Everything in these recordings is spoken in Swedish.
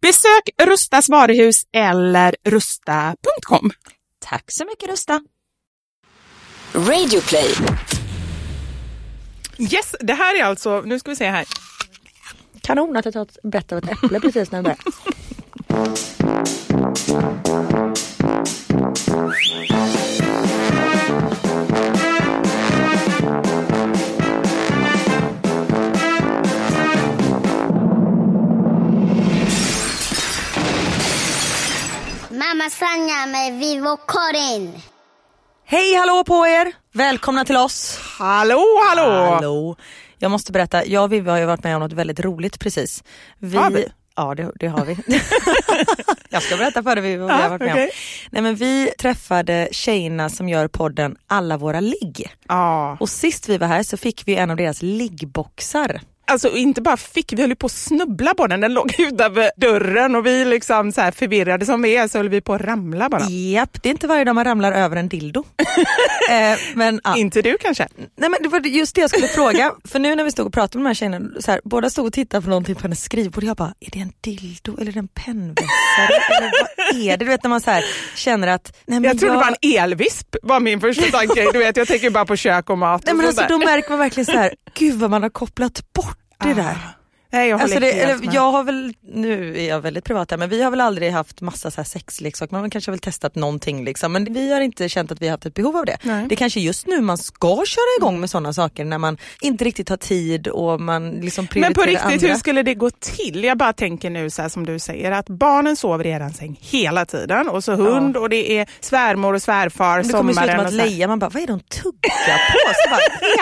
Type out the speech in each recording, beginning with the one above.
Besök Rustas varuhus eller rusta.com. Tack så mycket Rusta. Radioplay. Yes, det här är alltså, nu ska vi se här. Kanon att jag tar ett bett av ett äpple precis när jag börjar. Mamma Sanja med Vivo Karin. Hej hallå på er! Välkomna till oss. Hallå, hallå! Hallå. Jag måste berätta, jag och Vivi har ju varit med om något väldigt roligt precis. Vi, Har vi? Ja det, det har vi. jag ska berätta för dig Vivi vad vi Ja, har varit med om. okej. Nej, men vi träffade tjejerna som gör podden Alla våra ligg. Ja, Och sist vi var här så fick vi en av deras liggboxar. Alltså inte bara fick, vi höll ju på att snubbla på den. Den låg utanför dörren och vi liksom så här förvirrade som vi är så höll vi på att ramla bara. Japp, det är inte varje dag man ramlar över en dildo. eh, men, ja. Inte du kanske? Nej men det var just det jag skulle fråga, för nu när vi stod och pratade med de här tjejerna, så här, båda stod och tittade på någonting på hennes skrivbord jag bara, är det en dildo eller är det en pennvässare eller vad är det? Du vet när man så här, känner att, nej men Jag trodde det var en elvisp var min första tanke. Du vet, jag tänker bara på kök och mat. Nej och men alltså där. då märker man verkligen så här, gud vad man har kopplat bort det där. Nej, jag Alltså det, eller, jag har väl, nu är jag väldigt privat här, men vi har väl aldrig haft massa så här sexleksaker, man har kanske väl testat någonting liksom, men vi har inte känt att vi har haft ett behov av det. Nej. Det är kanske just nu man ska köra igång med sådana saker när man inte riktigt har tid och man liksom prioriterar Men på riktigt, andra. hur skulle det gå till? Jag bara tänker nu så som du säger att barnen sover i eran säng hela tiden och så hund och det är svärmor och svärfar Men det kommer ju sluta sommaren. med att. Leia, man bara vad är det hon tuggar på? Så bara,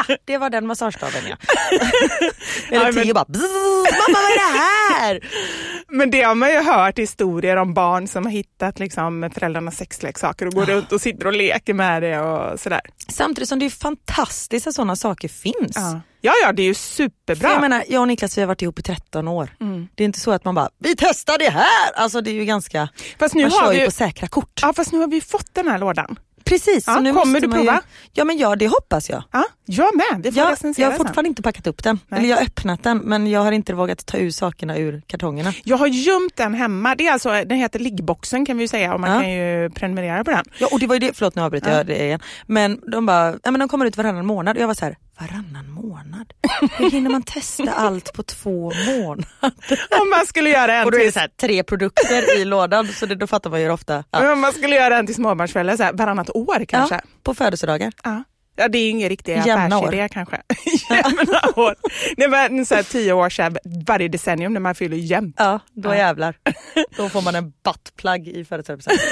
ja, det var den massagestaven ja. Eller Ja, men- Theo bara, "Bzzz, mamma vad är det här? Men det har man ju hört historier om barn som har hittat liksom, föräldrarnas sexleksaker och går runt och sitter och leker med det och sådär. Samtidigt som det är fantastiskt att sådana saker finns. Ja. ja, ja, det är ju För superbra. jag menar, jag och Niklas vi har varit ihop i 13 år. Det är inte så att man bara, vi testar det här! Alltså det är ju ganska, Fast nu man har kör vi ju- på säkra kort. Ja, fast nu har vi fått den här lådan. Precis, Ja, så nu kommer du prova? Ju, ja men ja, det hoppas jag. Ja, jag med. Vi får recensera jag har sen. fortfarande inte packat upp den. Nej. Eller jag har öppnat den men jag har inte vågat ta ur sakerna ur kartongerna. Jag har gömt den hemma. Det är alltså, den heter liggboxen kan vi ju säga och man Ja. kan ju prenumerera på den. Ja och det var ju det, förlåt nu avbryter Ja. jag det igen. Men de bara, ja men de kommer ut varannan månad och jag var så här, varannan månad. Hur hinner man testa allt på två månader? Om man skulle göra en Och då är det till, så här, tre produkter i lådan så det, då fattar man ju ofta. Ja. om man skulle göra en till småbarnsföräldrar så här, varannat år kanske. Ja, på födelsedagar. Ja. Ja det är ju ingen riktig Jämna affärsidé kanske. Jämna år. Det var så här, tio år sedan, varje decennium när man fyller jämnt. Ja, då jävlar. Då får man en buttplug i födelsedagspresent.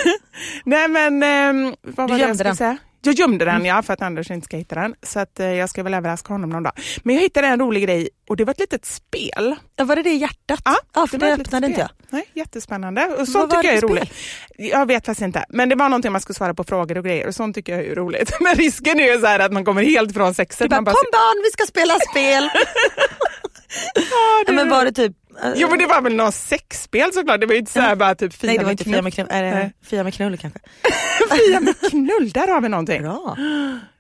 Nej men ehm, vad var det jag skulle den. säga? Jag gömde den ja, för att Anders inte ska hitta den. Så att, eh, jag ska väl överraska honom någon dag. Men jag hittade en rolig grej och det var ett litet spel. Ja, var det det hjärtat? Ja, ja för det litet öppnade inte jag. Nej, jättespännande. Och sånt tycker jag är det roligt. Jag vet faktiskt inte. Men det var någonting man skulle svara på frågor och grejer och sånt tycker jag är roligt. Men risken är ju så här att man kommer helt från sexet. Du bara, bara, kom barn vi ska spela spel. ja, men var det typ... Jo men det var väl något sexspel såklart. Det var ju inte så här bara typ Fia Nej det var med inte. Fia med knull, är det. Fia med knull kanske? Fia med knull, där har vi någonting. Bra.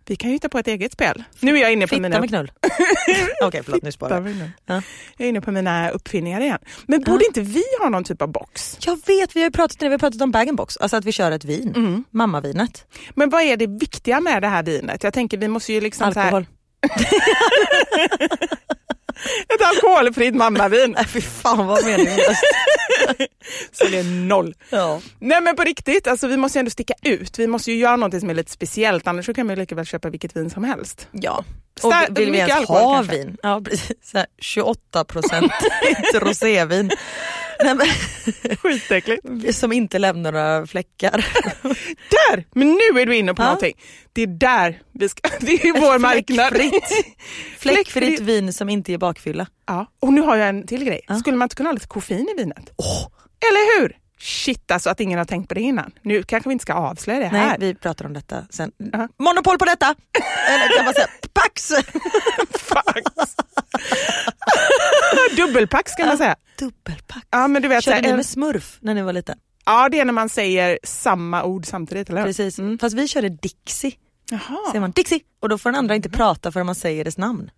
Vi kan ju hitta på ett eget spel. Nu är jag inne på Fitta mina... med knull. Okej förlåt nu sparar Fitta jag. Ja. Jag är inne på mina uppfinningar igen. Men borde inte vi ha någon typ av box? Jag vet, vi har ju pratat, vi har pratat om bag-in-box, alltså att vi kör ett vin. Mm. Mammavinet. Men vad är det viktiga med det här vinet? Jag tänker vi måste ju liksom Alkohol. ett alkoholfritt mammavin. Nej fy fan vad meningslöst. Så det är noll. ja. Nej men på riktigt, alltså, vi måste ju ändå sticka ut. Vi måste ju göra något som är lite speciellt annars kan man ju lika väl köpa vilket vin som helst. ja. Och Star- vill vi ens ha kanske. vin? Ja precis, så här 28 procent rosévin. Nej, men, Skitäckligt. som inte lämnar några fläckar. Där! Men nu är du inne på Ja. någonting. Det är där vi ska, det är vår marknad. Fläckfritt. Fläckfritt Fläckfritt. vin som inte ger bakfylla. Ja. Och nu har jag en till grej. Ja. Skulle man inte kunna ha lite koffein i vinet? Eller hur? Shit alltså att ingen har tänkt på det innan. Nu kanske vi inte ska avslöja det Nej, här. vi pratar om detta sen. Ja. Monopol på detta! Eller kan man säga Pax! Fax. Dubbelpack ska man säga. Dubbelpack. Ja men du vet, så Körde här, ni med smurf när ni var liten? ja det är när man säger samma ord samtidigt eller hur? Precis. Fast vi körde Dixie. Jaha. Säger man Dixie och då får den andra inte prata förrän man säger dess namn.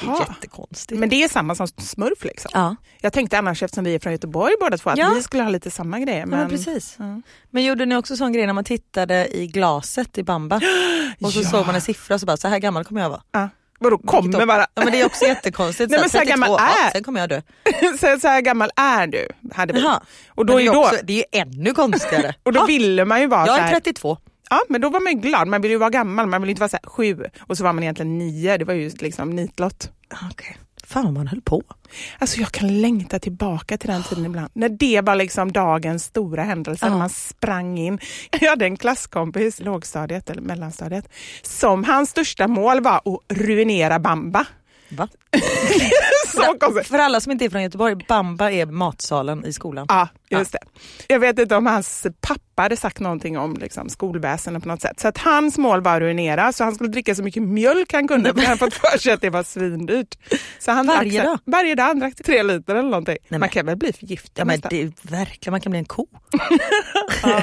Det är Jaha. jättekonstigt. Men det är samma som smurf liksom. ja. Jag tänkte annars eftersom vi är från Göteborg båda två att Ja. vi skulle ha lite samma grejer. Ja, Men, men precis. Ja. Men gjorde ni också sån grej när man tittade i glaset i bamba och så Ja. såg man en siffra och så bara så här gammal kommer jag vara. Ja. Vadå kommer bara? Ja men det är också jättekonstigt. Nej, men så här 32, gammal ja, är- sen kommer jag dö. så, så här gammal är du? Hade vi. Jaha. Och då Men är det, ju är då, också, det är ju ännu konstigare. och då Ja, ville man ju vara jag är här, 32. Ja men då var man ju glad, man ville ju vara gammal, man ville inte vara så här, sju och så var man egentligen nio, det var ju liksom nitlott. Okay. Fan vad man höll på. Alltså jag kan längta tillbaka till den tiden ibland. När det var liksom dagens stora händelse, Ja. när man sprang in. Jag hade en klasskompis, lågstadiet eller mellanstadiet, som hans största mål var att ruinera bamba. Va? konstigt. För alla som inte är från Göteborg, bamba är matsalen i skolan. Ja, just det. Jag vet inte om hans pappa hade sagt någonting om liksom, skolväsendet på något sätt. Så att hans mål var att ruinera, så han skulle dricka så mycket mjölk han kunde, för han hade fått för sig att det var svindyrt. Så han Varje drack, dag? Varje dag, han drack tre liter eller någonting. men- Man kan väl bli förgiftad Ja men det verkligen, man kan bli en ko. ja.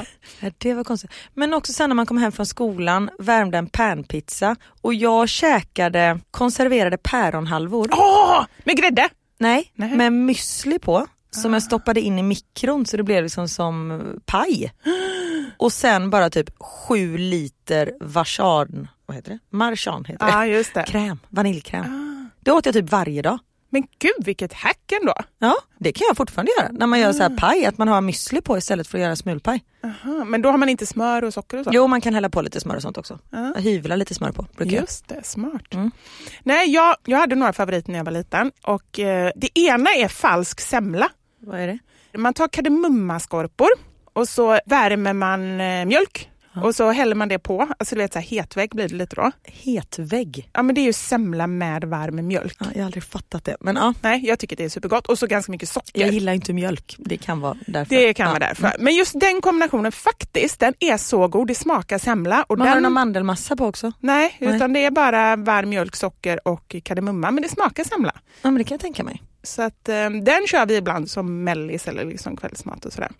Det var konstigt. Men också sen när man kom hem från skolan, värmde en panpizza och jag käkade konserverade päronhalvor. Åh, med grädde! Nej, Nej. med müsli på. Som jag stoppade in i mikron så det blev liksom som paj. Och sen bara typ sju liter varsan, vad heter det? Marchan heter det. Ja, just det. Kräm, vaniljkräm. Det åt jag typ varje dag. Men gud vilket hack ändå. Ja, det kan jag fortfarande göra. När man gör så här paj, att man har müsli på istället för att göra smulpaj. Aha, men då har man inte smör och socker och så? Jo, man kan hälla på lite smör och sånt också. Ja. Jag hyvlar lite smör på. Brukar. Just det, smart. Mm. Nej, jag, jag hade några favoriter när jag var liten. Och, eh, det ena är falsk semla. Vad är det? Man tar kardemummaskorpor och så värmer man eh, mjölk och så häller man det på. Alltså du vet så här hetvägg blir det lite då. Hetvägg. Ja men det är ju semla med varm mjölk. Ja, jag har aldrig fattat det. Men ja, Nej, jag tycker det är supergott. Och så ganska mycket socker. jag gillar inte mjölk. Det kan vara därför. det kan ja. vara därför. Men just den kombinationen faktiskt, den är så god. Det smakar semla. Och Man har den, någon mandelmassa på också. nej, Nej. utan det är bara varm mjölk, socker och kardemumma. Men det smakar semla. Ja, men det kan jag tänka mig. Så att, eh, den kör vi ibland som mellis eller liksom kvällsmat och sådär.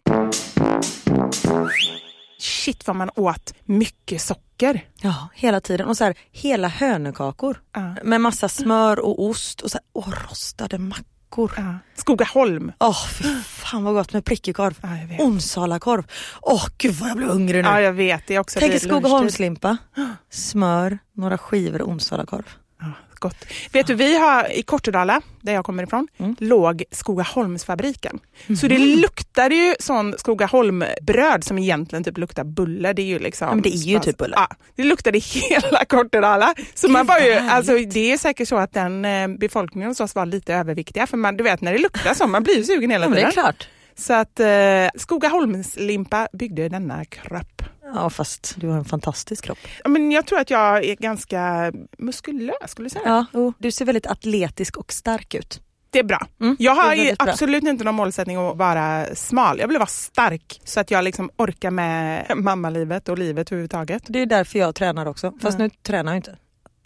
Shit vad man åt mycket socker. Ja, hela tiden. Och så här, hela hönökakor. Ja. Med massa smör och ost och så här, åh, rostade mackor. Ja. Skogaholm. Åh, fy fan vad gott med prickig. Ja. Onsalakorv. Åh, gud vad jag blev hungrig nu. Ja, jag vet. Det är också Tänk. Skogaholmslimpa, smör, några skivor onsalakorv. Ja, gott. Vet du, vi har i Kortedala, där jag kommer ifrån, Mm. låg Skogaholmsfabriken. Så det luktade ju sån Skogaholmbröd som egentligen typ luktar bulle. Det är ju liksom... Ja, men det är ju typ bulle. Ja, det luktade hela Kortedala. Så man var ju, alltså, det är säkert så att den eh, befolkningen hos oss var lite överviktiga. För man, du vet när det luktar så, man blir ju sugen hela Ja, men det tiden. är klart. Så att eh, Skogaholmslimpa byggde denna kropp. Ja fast du har en fantastisk kropp. Ja, Men jag tror att jag är ganska muskulös skulle jag säga. Ja, jo, du ser väldigt atletisk och stark ut. Det är bra. Mm, jag har väldigt bra. absolut inte någon målsättning att vara smal. Jag vill vara stark så att jag liksom orkar med mammalivet och livet överhuvudtaget. Det är därför jag tränar också. Fast Ja. nu tränar jag inte.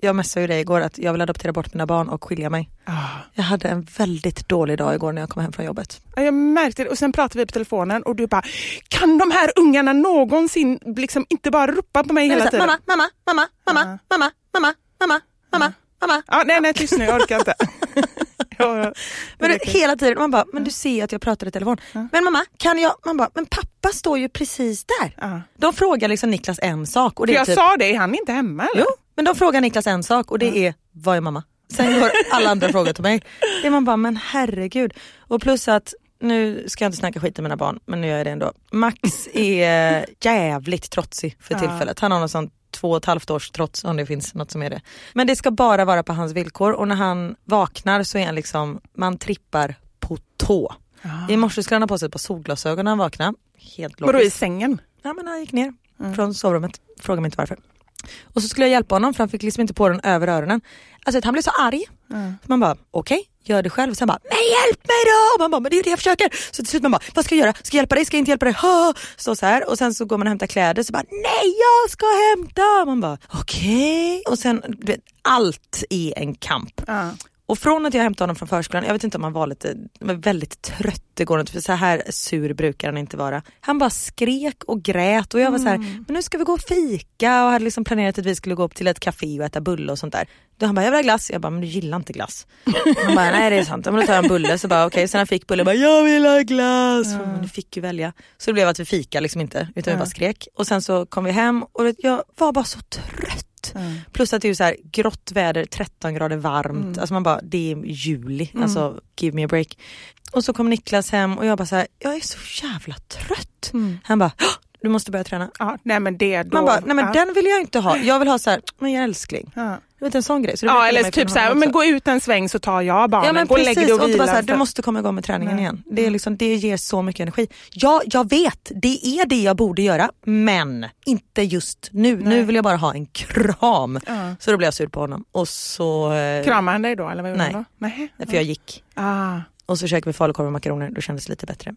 Jag messade ju dig igår att jag vill adoptera bort mina barn och skilja mig. Ah. Jag hade en väldigt dålig dag igår när jag kom hem från jobbet. Ja, Jag märkte det och sen pratade vi på telefonen och du bara, kan de här ungarna någonsin liksom inte bara ropa på mig Men hela tiden? mamma, mamma, mamma, mamma, Ja. mamma, mamma, mamma, mamma, mamma. Ja, nej, nej, tyst nu, jag orkar inte. Jag- Men det, hela tiden, man bara, men du ser att jag pratar i telefon. Men mamma, kan jag? Man bara, men pappa står ju precis där. Ja. De frågar liksom Niklas en sak och det För är jag typ, sa det, är han inte hemma eller? jo, men de frågar Niklas en sak och det är, vad är mamma? Sen går alla andra frågor till mig. Det är man bara, men herregud. Och plus att, nu ska jag inte snacka skit om mina barn, men nu gör jag det ändå. Max är jävligt trotsig för Ja. tillfället. Han har något sånt två och ett halvt års trots om det finns något som är det. Men det ska bara vara på hans villkor och när han vaknar så är han liksom, man trippar på tå. I morse skulle han ha på sig ett par solglasögon när han vaknade. Helt Vadå i logiskt. sängen? Ja men han gick ner från sovrummet, fråga mig inte varför. Och så skulle jag hjälpa honom för han fick liksom inte på den över öronen. Alltså han blev så arg. Så man bara okej, gör det själv. Sen bara men hjälp mig då! Man bara men det är ju det jag försöker. Så till slut man bara vad ska jag göra? Ska jag hjälpa dig? Ska jag inte hjälpa dig? Ha! Stå så här och sen så går man och hämtar kläder så bara nej jag ska hämta! Man bara okej. Och sen du vet, allt är en kamp. Ja. Och från att jag hämtade honom från förskolan, jag vet inte om han var lite, väldigt trött igår, för så här sur brukar han inte vara. Han bara skrek och grät och jag var så här, men nu ska vi gå och fika och hade liksom planerat att vi skulle gå upp till ett café och äta bulle och sånt där. Då han bara, jag vill ha glass. Jag bara, men du gillar inte glass. Han bara, nej det är sant. Men då tar jag en bulle. Så bara, okej, sen han fick bulle, jag bara, jag vill ha glass. Men du fick ju välja. Så det blev att vi fika liksom inte, utan vi bara skrek. Och sen så kom vi hem och jag var bara så trött. Plus att det är så här grått väder, 13 grader varmt. Alltså man bara, det är juli. Alltså give me a break. Och så kom Niklas hem och jag bara så här, jag är så jävla trött. Han bara, "Åh, du måste börja träna. Ja, nej men det då. Man bara, nej men ja. den vill jag inte ha. Jag vill ha så här, men jag älskling. Ja. Vet en sån grej. Så Ja eller typ så här, men gå ut en sväng så tar jag barnen. Ja men gå och lägg dig och och vila. bara så här, du måste komma igång med träningen Nej. igen. Det, är liksom, det ger så mycket energi. Ja, jag vet, det är det jag borde göra, men inte just nu. Nu vill jag bara ha en kram. Ja. Så då blev jag sur på honom. Och så... eh, Kramade han dig då eller vad Nej. då? Nej. För jag gick. Ah. Och så käkade vi falukorv och makaroner, då kändes det lite bättre.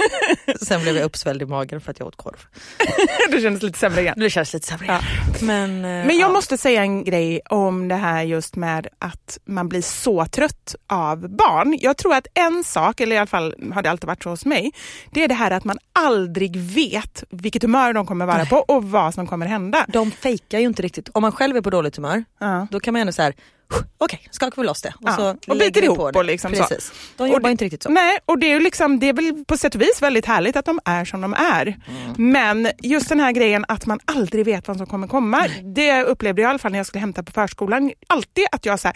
Sen blev jag uppsvälld i magen för att jag åt korv. det kändes lite sämre igen. Det känns lite sämre. Ja. Men, eh, Men jag ja. måste säga en grej om det här just med att man blir så trött av barn. Jag tror att en sak, eller i alla fall har det alltid varit så hos mig, det är det här att man aldrig vet vilket humör de kommer vara Nej. på och vad som kommer hända. De fejkar ju inte riktigt. Om man själv är på dåligt humör, Ja. då kan man ändå så här, okej, skakar vi loss det. Och, Ja, så och biter ihop på det. och liksom så. Precis. De Och jobbar det- inte riktigt så. Nej, och det är, liksom, det är väl på sätt och vis väldigt härligt att de är som de är. Mm. Men just den här grejen att man aldrig vet vad som kommer komma. Det upplevde jag i alla fall när jag skulle hämta på förskolan. Alltid att jag så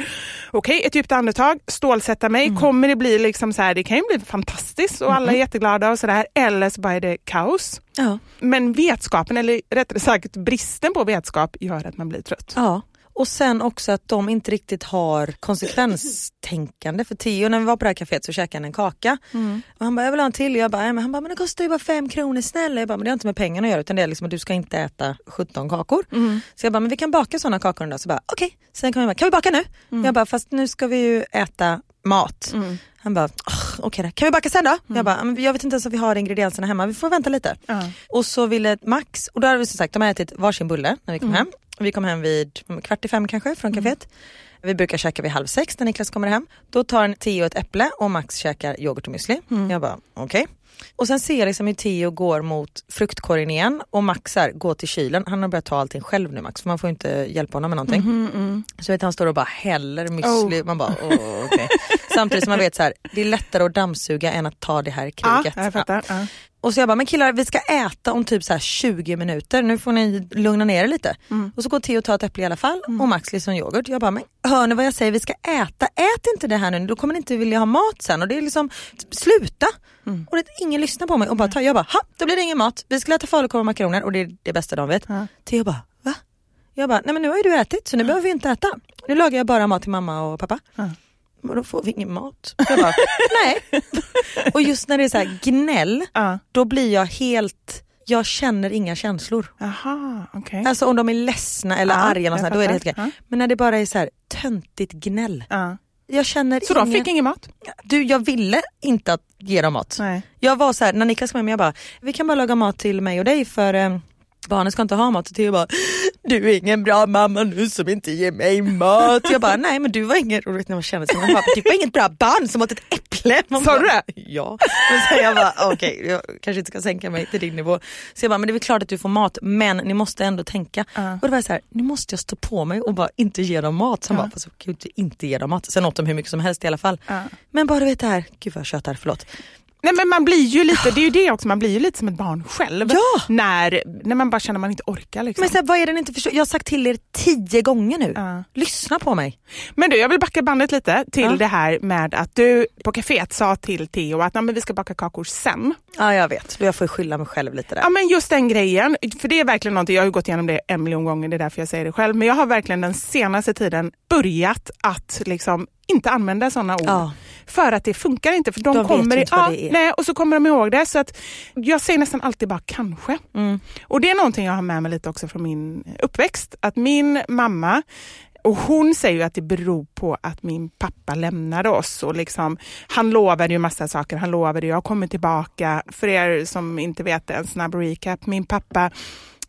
okej ett djupt andetag, stålsätta mig. Mm. Kommer det bli liksom så här, det kan ju bli fantastiskt och alla är jätteglada och sådär. Eller så bara är det kaos. Ja. Men vetskapen, eller rättare sagt bristen på vetskap gör att man blir trött. ja. Och sen också att de inte riktigt har konsekvenstänkande. För Theo när vi var på det här kaféet så käkade han en kaka. Och han bara, jag vill ha en till. Jag bara, "Nej, men han bara, men det kostar ju bara fem kronor snälla. Jag bara, men det har inte med pengarna att göra utan det är liksom att du ska inte äta 17 kakor. Så jag bara, men vi kan baka sådana kakor då. Så bara, okej. Sen kan vi bara, kan vi baka nu? Jag bara, fast nu ska vi ju äta mat. Han bara, "Åh, okej då. Kan vi baka sen då? Jag bara, "Men jag vet inte ens om vi har ingredienserna hemma. Vi får vänta lite. Ja. Och så ville Max, och då hade vi som sagt, de har ätit varsin bulle när vi kom hem. Vi kom hem vid mm, kvart i fem kanske från kaféet. Vi brukar käka vid halv sex när Niklas kommer hem. Då tar en Theo ett äpple och Max käkar yoghurt och müsli. Jag bara okej. Och sen ser jag liksom hur Theo går mot fruktkorgen igen och Max här, går till kylen. Han har börjat ta allting själv nu Max för man får inte hjälpa honom med någonting. Så vet han står och bara häller müsli. Man bara åh, okej. Samtidigt som man vet så här, det är lättare att dammsuga än att ta det här kriget. fattar. Ja. Och så jag bara, men killar vi ska äta om typ så här 20 minuter, nu får ni lugna ner er lite. Mm. Och så går Theo och tar ett äpple i alla fall och Max liksom yoghurt. Jag bara, men hör ni vad jag säger, vi ska äta, ät inte det här nu, då kommer ni inte vilja ha mat sen. Och det är liksom, sluta! Mm. Och det, ingen lyssnar på mig och bara tar, jag bara, ha, då blir det ingen mat, vi skulle äta falukorv och makaroner och det är det bästa de vet. Ja. Theo bara, va? Jag bara, nej men nu har ju du ätit så nu behöver vi inte äta. Nu lagar jag bara mat till mamma och pappa. Ja. Och då får vi ingen mat. Jag bara, nej. Och just när det är så här gnäll, Ja. då blir jag helt, jag känner inga känslor. Aha, okej. Alltså om de är ledsna eller Ja, arga, eller sånt, då är det helt okej. Men när det bara är så här töntigt gnäll. Ja. Jag känner Så de ingen... fick ingen mat? Du jag ville inte att ge dem mat. Nej. Jag var så här, när Niklas kom hem, jag bara, vi kan bara laga mat till mig och dig för eh, barnen ska inte ha mat. Och Theo bara, du är ingen bra mamma nu som inte ger mig mat. Jag bara, nej men du var ingen, och när man känner sig, bara, du var inget bra barn som åt ett äpple. Sa du det? Ja. Men sen jag bara, okej jag kanske inte ska sänka mig till din nivå. Så jag bara, men det är väl klart att du får mat men ni måste ändå tänka. Ja. Och det var så här, nu måste jag stå på mig och bara inte ge dem mat. Sen bara, fast jag kan ju inte inte ge dem mat. Sen åt de hur mycket som helst i alla fall. Ja. Men bara du vet det här, gud vad jag tjötar, förlåt. Nej men man blir ju lite, det är ju det också, man blir ju lite som ett barn själv. Ja. När, när man bara känner att man inte orkar. Liksom. Men så här, vad är det ni inte förstår? Jag har sagt till er tio gånger nu. Ja. Lyssna på mig. Men du, jag vill backa bandet lite till Ja. det här med att du på kaféet sa till Theo att "Nej, men vi ska baka kakor sen. Ja jag vet, jag får skylla mig själv lite där. Ja men just den grejen, för det är verkligen någonting, jag har ju gått igenom det en miljon gånger, det är därför jag säger det själv, men jag har verkligen den senaste tiden börjat att liksom inte använda sådana ord. Ja. För att det funkar inte. För de De vet kommer ju i- ja, det är. Nej, och så kommer de ihåg det. Så att jag säger nästan alltid bara kanske. Mm. Och det är någonting jag har med mig lite också från min uppväxt. Att min mamma, och hon säger ju att det beror på att min pappa lämnade oss. Och liksom, han lovade ju massa saker. Han lovade jag kommer tillbaka. För er som inte vet en snabb recap. Min pappa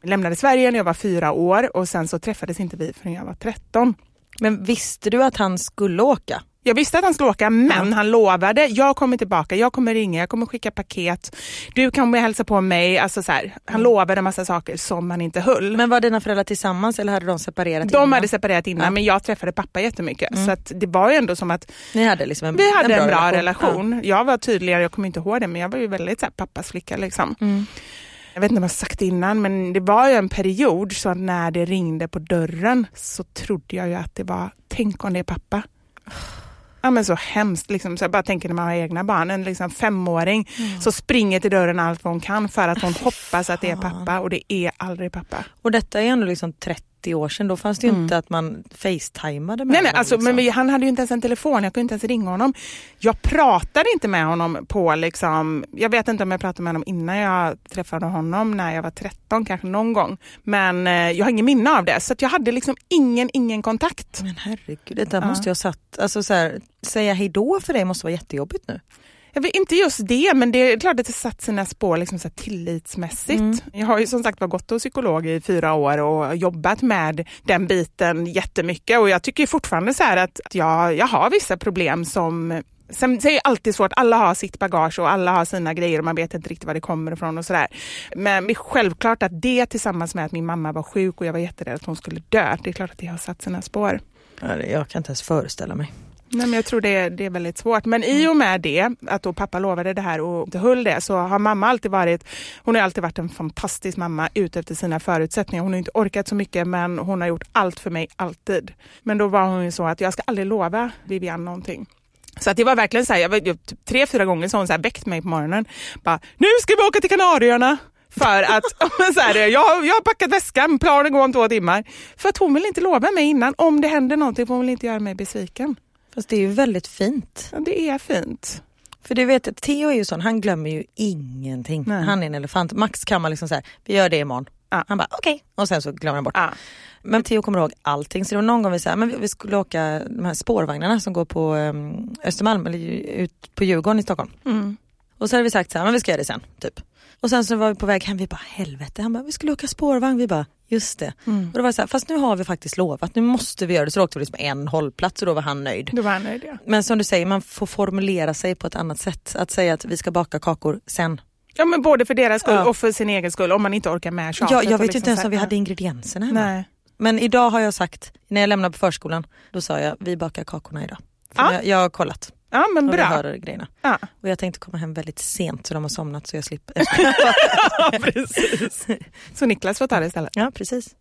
lämnade Sverige när jag var fyra år och sen så träffades inte vi förrän jag var 13. Men visste du att han skulle åka? Jag visste att han skulle åka men han lovade, jag kommer tillbaka, jag kommer ringa, jag kommer skicka paket, du kommer hälsa på mig. Alltså så här, han lovade en massa saker som han inte höll. Men var dina föräldrar tillsammans eller hade de separerat de innan? hade separerat innan Ja. men jag träffade pappa jättemycket. Så att det var ju ändå som att Ni hade liksom en, vi hade en bra, relation. relation. Jag var tydligare, jag kommer inte ihåg det men jag var ju väldigt så här, pappas flicka. Liksom. Mm. Jag vet inte om jag har sagt det innan men det var ju en period så att när det ringde på dörren så trodde jag ju att det var, tänk om det är pappa. Ja men så hemskt, liksom, så jag bara tänker när man har egna barn, en liksom femåring så springer till dörren allt vad hon kan för att hon hoppas att det är pappa och det är aldrig pappa. Och detta är ändå liksom 30 år sedan, då fanns det ju Mm. inte att man facetimade med Nej, nej, honom, alltså, liksom. men han hade ju inte ens en telefon, jag kunde inte ens ringa honom. Jag pratade inte med honom på, liksom, jag vet inte om jag pratade med honom innan jag träffade honom när jag var 13, kanske någon gång. Men eh, jag har ingen minne av det, så jag hade liksom ingen, ingen kontakt. Men herregud, det där Ja. måste jag satt, alltså så här, säga hejdå för dig måste vara jättejobbigt nu. Jag vet, inte just det, men det är klart att det satt sina spår liksom så tillitsmässigt. Mm. Jag har ju som sagt var gått hos psykolog i fyra år och jobbat med den biten jättemycket och jag tycker fortfarande så här att jag, jag har vissa problem som Sen så är det alltid svårt, alla har sitt bagage och alla har sina grejer och man vet inte riktigt var det kommer ifrån och sådär. Men det är självklart att det tillsammans med att min mamma var sjuk och jag var jätterädd att hon skulle dö, det är klart att det har satt sina spår. Jag kan inte ens föreställa mig. Nej, men jag tror det är, det är väldigt svårt. Men i och med det, att då pappa lovade det här och inte höll det, så har mamma alltid varit, hon har alltid varit en fantastisk mamma ute efter sina förutsättningar. Hon har inte orkat så mycket men hon har gjort allt för mig, alltid. Men då var hon ju så att jag ska aldrig lova Vivian någonting. Så att det var verkligen så här, jag var, jag, tre, fyra gånger så har hon så här väckt mig på morgonen. Bara, nu ska vi åka till Kanarieöarna! För att, så här, jag, jag har packat väskan, planen går om två timmar. För att hon vill inte lova mig innan. Om det händer någonting får hon vill inte göra mig besviken. Fast det är ju väldigt fint. Ja, det är fint. För du vet, Theo är ju sån, han glömmer ju ingenting. Nej. Han är en elefant. Max kan man liksom säga, vi gör det imorgon. Ja. Han bara okej, och sen så glömmer han bort. Ja. Men Theo kommer ihåg allting. Så det var någon gång vi sa, men vi- vi skulle åka de här spårvagnarna som går på um, Östermalm eller ut på Djurgården i Stockholm. Mm. Och så hade vi sagt så här, men vi ska göra det sen. Typ. Och sen så var vi på väg hem, vi bara helvete, han bara vi skulle åka spårvagn, vi bara just det. Mm. Och då var det så här, fast nu har vi faktiskt lovat, nu måste vi göra det. Så då åkte vi liksom en hållplats och då var han nöjd. Då var han nöjd ja. Men som du säger, man får formulera sig på ett annat sätt. Att säga att vi ska baka kakor sen. Ja men både för deras skull Ja. och för sin egen skull om man inte orkar med tjatet. Ja, jag vet liksom inte ens om vi hade ingredienserna hemma. Nej. Men idag har jag sagt, när jag lämnade på förskolan, då sa jag vi bakar kakorna idag. För Ja. jag, jag har kollat. Ja men bra. hör grejerna. Ja. Och jag tänkte komma hem väldigt sent så de har somnat så jag slipper. ja precis. Så Niklas får ta det istället. ja precis.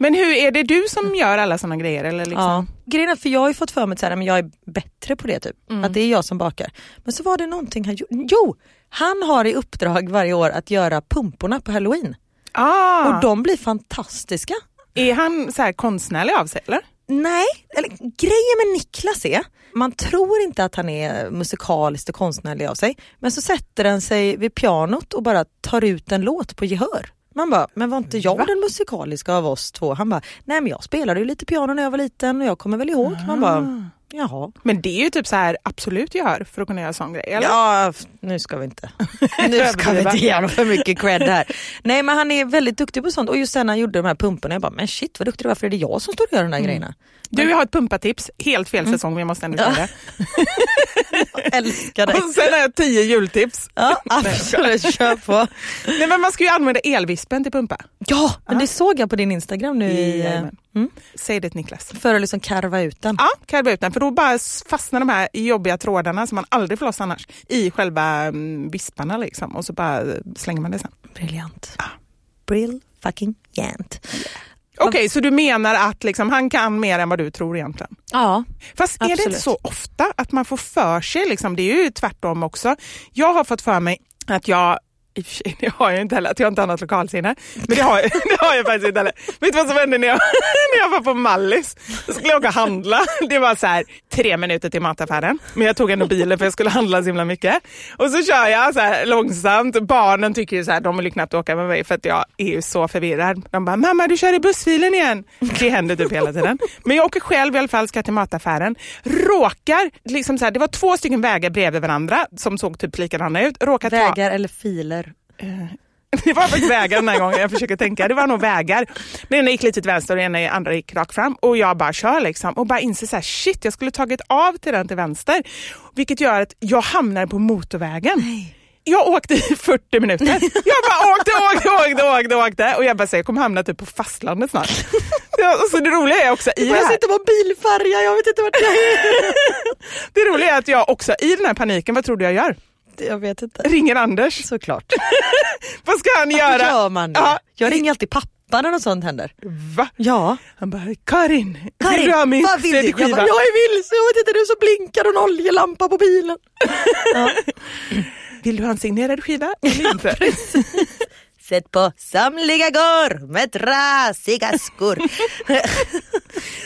Men hur är det du som gör alla sådana grejer? Eller liksom? Ja. Grejen är, för jag har ju fått för mig att men jag är bättre på det typ. Att det är jag som bakar. Men så var det någonting han gjorde. Jo! Han har i uppdrag varje år att göra pumporna på halloween. Ah, Och de blir fantastiska. Är han så här konstnärlig av sig eller? Nej, eller grejen med Niklas är, man tror inte att han är musikaliskt och konstnärlig av sig. Men så sätter han sig vid pianot och bara tar ut en låt på gehör. Man bara, men var inte jag den musikaliska av oss två? Han bara, nej men jag spelade ju lite piano när jag var liten och jag kommer väl ihåg. Man bara, jaha. Men det är ju typ så här absolut gehör för att kunna göra sån grej. Eller? Ja, nu ska vi inte. nu ska vi inte ge honom för mycket cred här. Nej men han är väldigt duktig på sånt och just sen när han gjorde de här pumporna, jag bara, men shit vad duktig du var för är det jag som står och gör de här grejerna? Du jag har ett pumpatips, helt fel säsong men jag måste ändå säga det. Älskar dig. Och sen har jag tio jultips. Ja, absolut, kör på. Nej men man ska ju använda elvispen till pumpa. Ja, men det såg jag på din Instagram nu i, eh, mm, Säg det Niklas. för att liksom karva ut den. Ja, karva ut den för då bara fastnar de här jobbiga trådarna som man aldrig får loss annars i själva mm, visparna liksom och så bara slänger man det sen. Briljant. Brill fucking jant. Okej, så du menar att liksom, han kan mer än vad du tror egentligen? Ja, Fast är det inte Absolut. så ofta att man får för sig, liksom, det är ju tvärtom också. Jag har fått för mig att jag i och för sig, det har jag inte heller, att jag inte har något lokalsinne. Men det har, jag, det har jag faktiskt inte heller. Vet du vad som hände när jag, när jag var på Mallis? Jag skulle åka och handla. Det var så här tre minuter till mataffären. Men jag tog ändå bilen för jag skulle handla så himla mycket. Och så kör jag så här långsamt. Barnen tycker ju så här, de vill ju knappt åka med mig för att jag är ju så förvirrad. De bara, mamma du kör i bussfilen igen. Det händer typ hela tiden. Men jag åker själv i alla fall, ska till mataffären. Råkar, liksom så här, det var två stycken vägar bredvid varandra som såg typ likadana ut. Råkar ta vägar eller filer. det var faktiskt vägar den här gången, jag försöker tänka. Det var nog vägar. Den ena gick lite till vänster och den ena- andra gick rakt fram. Och jag bara kör liksom och bara inser så här, shit jag skulle tagit av till den till vänster. Vilket gör att jag hamnar på motorvägen. Jag åkte i 40 minuter. Jag bara åkte, åkte, åkte, åkte, åkte. Och jag bara säger jag kommer hamna typ på fastlandet snart. Och så det roliga är också i Jag här. sitter på bilfärja, jag vet inte vart jag är. Det roliga är att jag också i den här paniken, vad tror du jag gör? Jag vet inte. Ringer Anders. Såklart. Vad ska han Varför göra? gör man det? Ja. Jag ringer alltid pappa när något sånt händer. Va? Ja. Han bara, Karin, Karin, vill du ha min vad vill du? Jag, CD-skiva? bara, jag är vilse, jag vet inte, är så blinkar och en oljelampa på bilen. Ja. Vill du ha en signerad skiva eller inte? Sätt på samliga går med trasiga skor.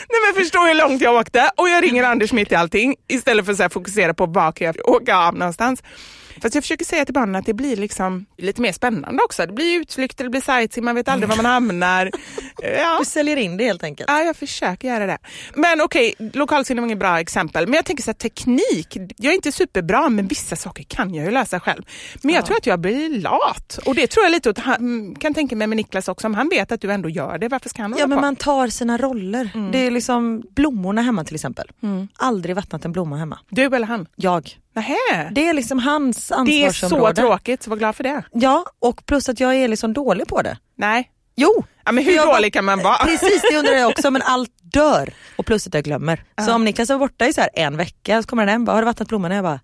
Nej men förstå hur långt jag åkte och jag ringer Anders mitt i allting istället för att fokusera på var kan jag åka av någonstans. Fast jag försöker säga till barnen att det blir liksom lite mer spännande också. Det blir utflykter, det blir sightseeing, man vet aldrig var man hamnar. Ja. Du säljer in det helt enkelt. Ja, jag försöker göra det. Men okej, lokalsinne var inget bra exempel. Men jag tänker så här, teknik, jag är inte superbra men vissa saker kan jag ju lösa själv. Men jag tror att jag blir lat. Och det tror jag lite åt, han, kan tänka mig med Niklas också, om han vet att du ändå gör det, varför ska han Ja hålla men på? man tar sina roller. Det är liksom blommorna hemma till exempel. Aldrig vattnat en blomma hemma. Du eller han? Jag. Nähä. Det är liksom hans Det är så ansvarsområde. tråkigt, så var glad för det. Ja, och plus att jag är liksom dålig på det. Nej. Jo! Ja, men hur dålig kan man vara? Precis, det undrar jag också, men allt dör. Och plus att jag glömmer. Så om Niklas var borta i så här en vecka så kommer han hem och bara, har du vattnat blommorna? Jag bara,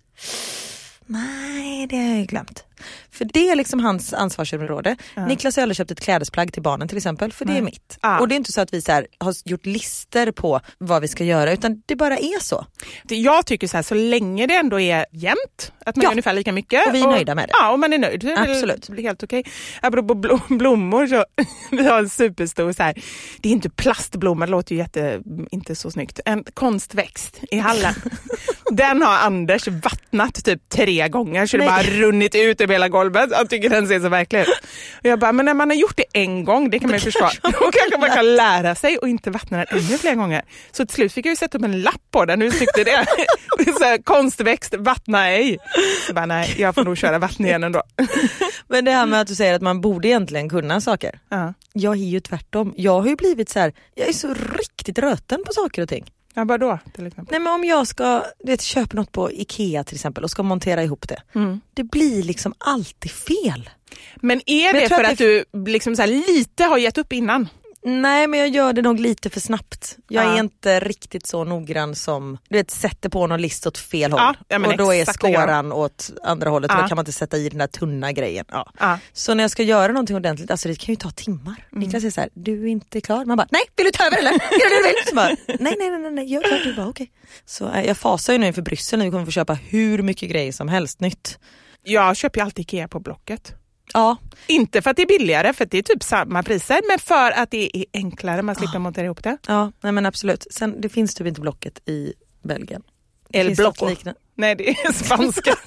nej det har jag ju glömt. För det är liksom hans ansvarsområde. Niklas har aldrig köpt ett klädesplagg till barnen till exempel, för det är mitt. Ja. Och det är inte så att vi så här, har gjort lister på vad vi ska göra, utan det bara är så. Det- Jag tycker så här, så länge det ändå är jämnt, att man Ja. gör ungefär lika mycket. Och vi är nöjda med det. Ja, och man är nöjd. Det Absolut. Det blir helt okej. Apropå blo- blommor, så vi har en superstor, så här, det är inte plastblomma, det låter ju jätte, inte så snyggt, en konstväxt i hallen. Den har Anders vattnat typ tre gånger så det Nej. bara runnit ut över hela golvet. Han tycker den ser så verklig ut. Och jag bara, men när man har gjort det en gång, det kan man ju förstå. Då kanske man kan lära sig och inte vattna den ännu fler gånger. Så till slut fick jag ju sätta upp en lapp på den, hur är det? så här, konstväxt, vattna ej. Så bara, nej, jag får nog köra vattningen ändå. Men det här med att du säger att man borde egentligen kunna saker. Ja. Jag är ju tvärtom. Jag har ju blivit så här, jag är så riktigt röten på saker och ting. Ja, bara då till exempel. Nej men om jag ska du vet, köpa något på Ikea till exempel och ska montera ihop det. Det blir liksom alltid fel. Men är Men det för att att, du liksom lite har gett upp innan? Nej men jag gör det nog lite för snabbt. Jag Ja. är inte riktigt så noggrann som, du vet sätter på någon list åt fel håll Ja, och då är skåran åt andra hållet och Ja. då kan man inte sätta i den där tunna grejen. Ja. Så när jag ska göra någonting ordentligt, alltså det kan ju ta timmar. Mm. Niklas är så här, du är inte klar? Man bara, nej vill du ta över eller? Gör det du vill? Så bara, nej nej nej, nej gör klart. Du bara, okej. Så eh, jag fasar ju nu inför Bryssel vi kommer få köpa hur mycket grejer som helst nytt. Jag köper ju alltid Ikea på Blocket. Ja, Inte för att det är billigare, för att det är typ samma priser, men för att det är enklare, man slipper montera ihop det. ja nej men absolut. Sen det finns typ inte Blocket i Belgien. El liknande? Nej, det är spanska.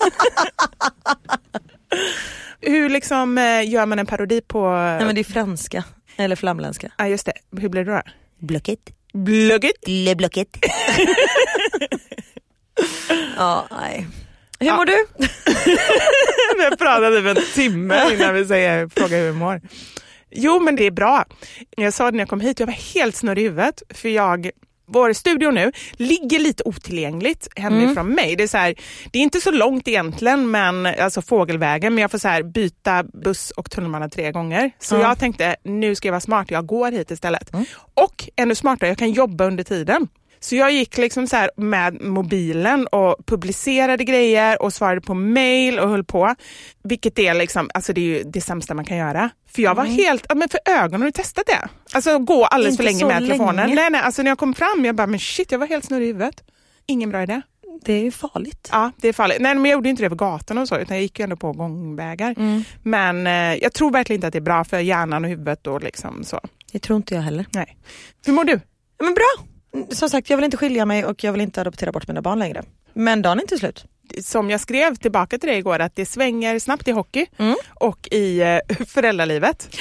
Hur liksom eh, gör man en parodi på... Nej men det är franska, eller flamländska. Ja, just det. Hur blir det då? Blocket. Blugget. Le blocket. ja, nej. Hur mår du? Vi har pratat typ en timme innan vi säger fråga hur vi mår. Jo, men det är bra. Jag sa det när jag kom hit, jag var helt snurrig i huvudet. För jag, vår studio nu ligger lite otillgängligt hemifrån mig. Det är, så här, det är inte så långt egentligen, men, alltså fågelvägen, men jag får så här, byta buss och tunnelbana tre gånger. Så jag tänkte, nu ska jag vara smart, jag går hit istället. Och ännu smartare, jag kan jobba under tiden. Så jag gick liksom så med mobilen och publicerade grejer och svarade på mail och höll på. Vilket är liksom, alltså det är ju det sämsta man kan göra. För jag var helt, men för ögonen, har du testat det? Alltså gå alldeles Inte för länge med telefonen. länge. Nej nej, alltså när jag kom fram, jag bara men shit jag var helt snurrig i huvudet. Ingen bra idé. Det är ju farligt. Ja, det är farligt. Nej, men jag gjorde inte det på gatan och så, utan jag gick ju ändå på gångvägar. Men eh, jag tror verkligen inte att det är bra för hjärnan och huvudet och liksom så. Det tror inte jag heller. Nej. Hur mår du? Men bra! Som sagt, jag vill inte skilja mig och jag vill inte adoptera bort mina barn längre. Men dagen är inte slut. som jag skrev tillbaka till dig igår, att det svänger snabbt i hockey Mm. och i eh, föräldralivet.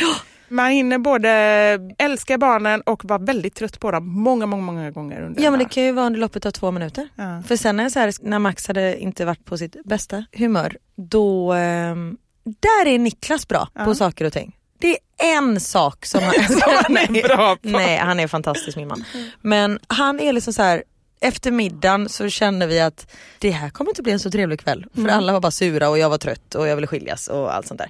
Man hinner både älska barnen och vara väldigt trött på dem många, många, många gånger under Ja men det kan ju vara under loppet av två minuter. Ja. För sen är det så här, när Max hade inte varit på sitt bästa humör, då... ehm, där är Niklas bra på saker och ting. Det är en sak som han, Som han är bra på. Nej, han är fantastisk min man. Men han är liksom så här. Efter middagen så kände vi att det här kommer inte bli en så trevlig kväll. För alla var bara sura och jag var trött och jag ville skiljas och allt sånt där.